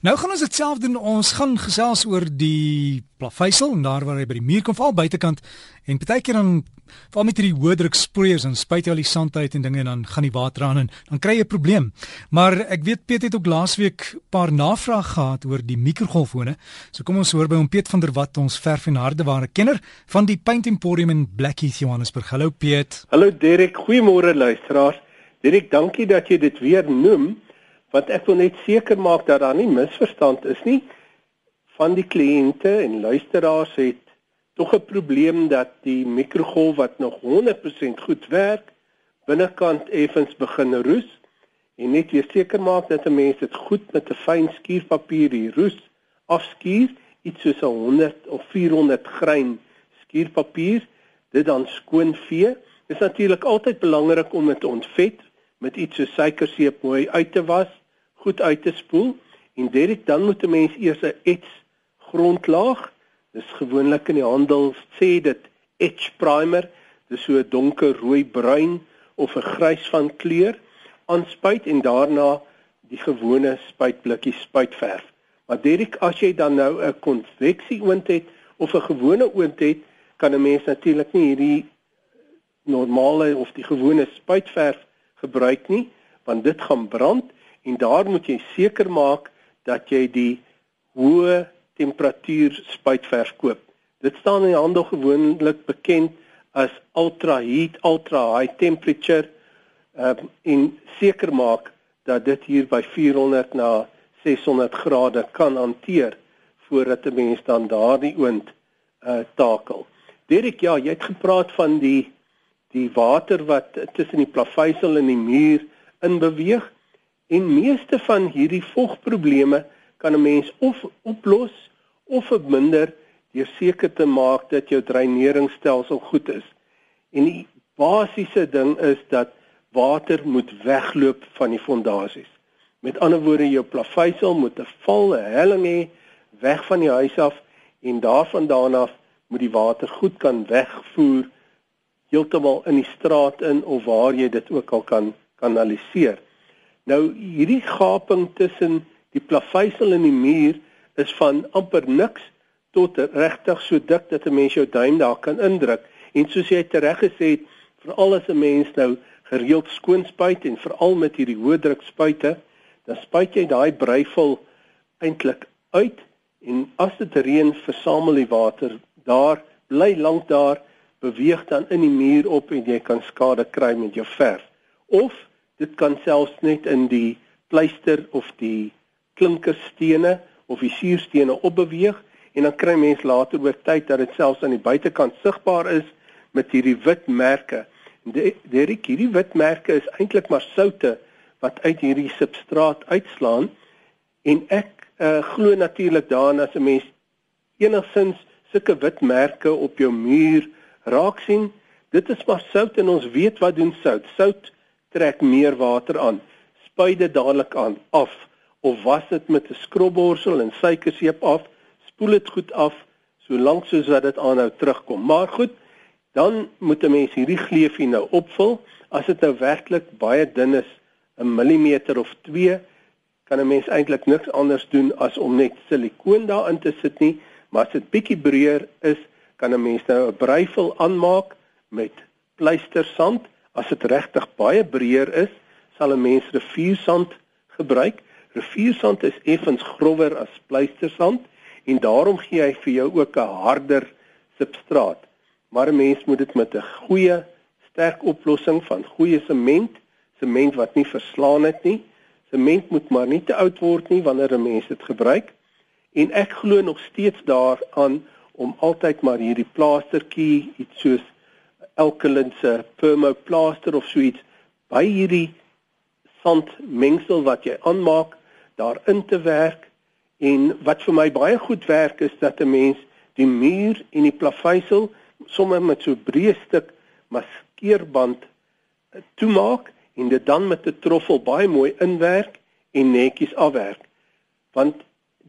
Nou gaan ons dit self doen. Ons gaan gesels oor die plaveisel en daar waar hy by die muur kom val buitekant en partykeer dan val met hierdie hoë druk sproeiers en spuit hy al die sand uit en dinge en dan gaan die water aan en dan kry jy 'n probleem. Maar ek weet Piet het ook laasweek 'n paar navrae gehad oor die mikrogolfone. So kom ons hoor by hom Piet van der Walt, ons verf en hardeware kenner van die Paint Emporium in Blackheath Johannesburg. Hallo Piet. Hallo Derek, goeiemôre luisteraars. Derek, dankie dat jy dit weer noem want ek wil net seker maak dat daar nie misverstand is nie. Van die kliënte en luisteraars het tog 'n probleem dat die mikrogolf wat nog 100% goed werk binnekant effens begin roes. En net weer seker maak dat 'n mens dit goed met 'n fyn skuurpapier die roes afskuur iets soos 100 of 400 grein skuurpapier dit dan skoon vee. Is natuurlik altyd belangrik om dit ontvet met iets so suikerseep mooi uit te was goed uit te spoel en dit dan moet 'n mens eers 'n ets grondlaag. Dis gewoonlik in die handel sê dit etch primer, dis so 'n donker rooi bruin of 'n grys van kleur aanspuit en daarna die gewone spuitblikkie spuitverf. Maar Derek, as jy dan nou 'n konveksie oond het of 'n gewone oond het, kan 'n mens natuurlik nie hierdie normale of die gewone spuitverf gebruik nie, want dit gaan brand en daar moet jy seker maak dat jy die hoë temperatuur spuitverf koop. Dit staan in die handel gewoonlik bekend as ultra heat, ultra high temperature uh, en seker maak dat dit hier by 400 na 600 grade kan hanteer voordat 'n mens dan daardie oond uh takel. Derek, ja, jy het gepraat van die die water wat tussen die plaveisel en die muur in beweeg. En meeste van hierdie vogprobleme kan 'n mens of oplos of verminder deur seker te maak dat jou dreineringsstelsel goed is. En die basiese ding is dat water moet wegloop van die fondasies. Met ander woorde, jou plaveisel moet 'n val, 'n helling hê weg van die huis af en daarvandaan af moet die water goed kan wegvoer heeltemal in die straat in of waar jy dit ook al kan kanaliseer. Nou hierdie gaping tussen die plaveisel en die muur is van amper niks tot regtig so dik dat 'n mens jou duim daar kan indruk. En soos jy tereg gesê het, veral as 'n mens nou gereeld skoon spuit en veral met hierdie hoë druk spuite, dan spuit jy daai breifel eintlik uit en as dit reën, versamel die water daar, bly lank daar, beweeg dan in die muur op en jy kan skade kry met jou verf. Of dit kan selfs net in die pleister of die klinkerstene of die suurstene opbeweeg en dan kry mens later oor tyd dat dit selfs aan die buitekant sigbaar is met hierdie wit merke. Derik hierdie wit merke is eintlik maar soutte wat uit hierdie substraat uitslaan en ek uh, glo natuurlik daarin as 'n mens enigsins sulke wit merke op jou muur raak sien, dit is maar sout en ons weet wat doen sout. Sout trek meer water aan. Spuit dit dadelik aan af of was dit met 'n skrobborsel en suikerseep af, spoel dit goed af solank soos wat dit aanhou terugkom. Maar goed, dan moet 'n mens hierdie gleufie nou opvul. As dit nou werklik baie dun is, 'n millimeter of 2, kan 'n mens eintlik niks anders doen as om net silikoon daarin te sit nie, maar as dit bietjie breër is, kan 'n mens nou 'n breifel aanmaak met pleistersand As dit regtig baie breër is, sal 'n mens riviersand gebruik. Riviersand is effens grower as pleistersand en daarom gee hy vir jou ook 'n harder substraat. Maar 'n mens moet dit met 'n goeie sterk oplossing van goeie sement, sement wat nie verslaan het nie. Sement moet maar nie te oud word nie wanneer 'n mens dit gebruik. En ek glo nog steeds daaraan om altyd maar hierdie plaastertjie iets soos alkaline se permoplaster of so iets by hierdie sandmengsel wat jy aanmaak daarin te werk. En wat vir my baie goed werk is dat 'n mens die muur en die plaveisel sommer met so breë stuk maskeerband eh, toemaak en dit dan met 'n troffel baie mooi inwerk en netjies afwerk. Want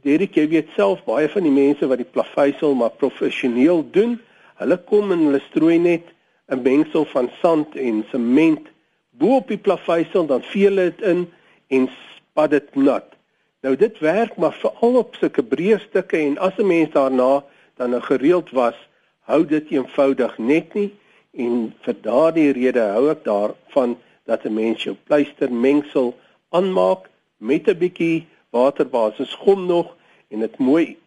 Derek jy weet self baie van die mense wat die plaveisel maar professioneel doen hulle kom en hulle strooi net 'n mengsel van sand en sement bo op die plaveisel dan vee hulle dit in en spat dit nat. Nou dit werk maar veral op sulke breë stukke en as 'n mens daarna dan nou gereeld was, hou dit eenvoudig net nie en vir daardie rede hou ek daarvan dat 'n mens jou pleistermengsel aanmaak met 'n bietjie waterbasis gom nog en dit mooi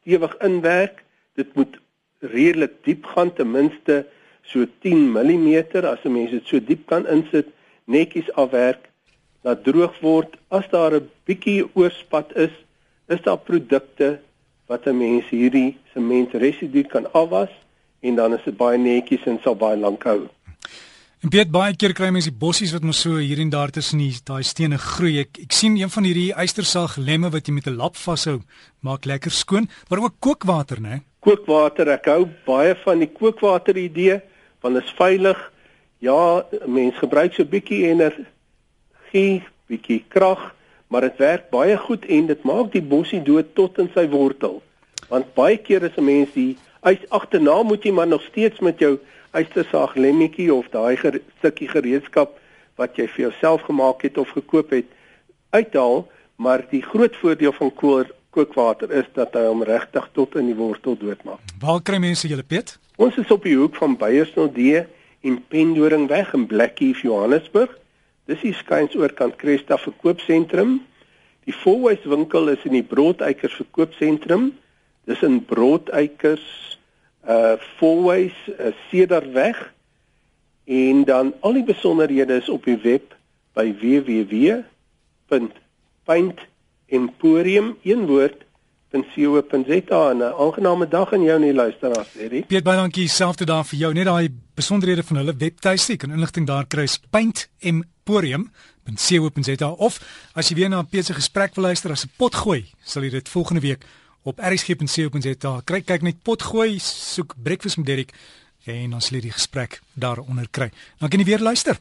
stewig inwerk. Dit moet redelik diep gaan ten minste so 10 mm as 'n mens dit so diep kan insit, netjies afwerk, laat droog word. As daar 'n bietjie oorspat is, is daar produkte wat 'n mens hierdie sementresidu kan afwas en dan is dit baie netjies en sal baie lank hou. En Piet baie keer kry mense die bossies wat mos so hier en daar tussen die daai stene groei. Ek ek sien een van hierdie eystersaag lemme wat jy met 'n lap vashou, maak lekker skoon, maar ook kookwater, né? Kookwater, ek hou baie van die kookwater idee, want is veilig. Ja, mense gebruik so 'n bietjie energie, bietjie krag, maar dit werk baie goed en dit maak die bossie dood tot in sy wortel. Want baie keer is 'n mens die ys agterna moet jy maar nog steeds met jou eystersaag lemmetjie of daai ger stukkie gereedskap wat jy vir jouself gemaak het of gekoop het uithaal, maar die groot voordeel van koor kookwater is dat hy hom regtig tot in die wortel doodmaak. Waar kry mense julle pet? Ons is op die hoek van Beyersnodde en Pendoringweg in Blackie, Johannesburg. Dis die skuins oorkant Cresta verkoopsentrum. Die Fourways winkel is in die Broodeikers verkoopsentrum. Dis in Broodeikers uh Fourways uh, Cedarweg en dan al die besonderhede is op die web by www.paintemporium.co.za en 'n aangename dag aan jou en die luisteraars, Eddie. Piet baie dankie selfde daar vir jou. Net daai besonderhede van hulle webtuiste, jy kan inligting daar kry is paintemporium.co.za of as jy weer na 'n Piet se gesprek wil luister as 'n pot gooi, sal jy dit volgende week op rsg.co.za. Kyk kyk net potgooi, soek breakfast met Derek en ons sal die gesprek daaronder kry. Dan kan jy weer luister.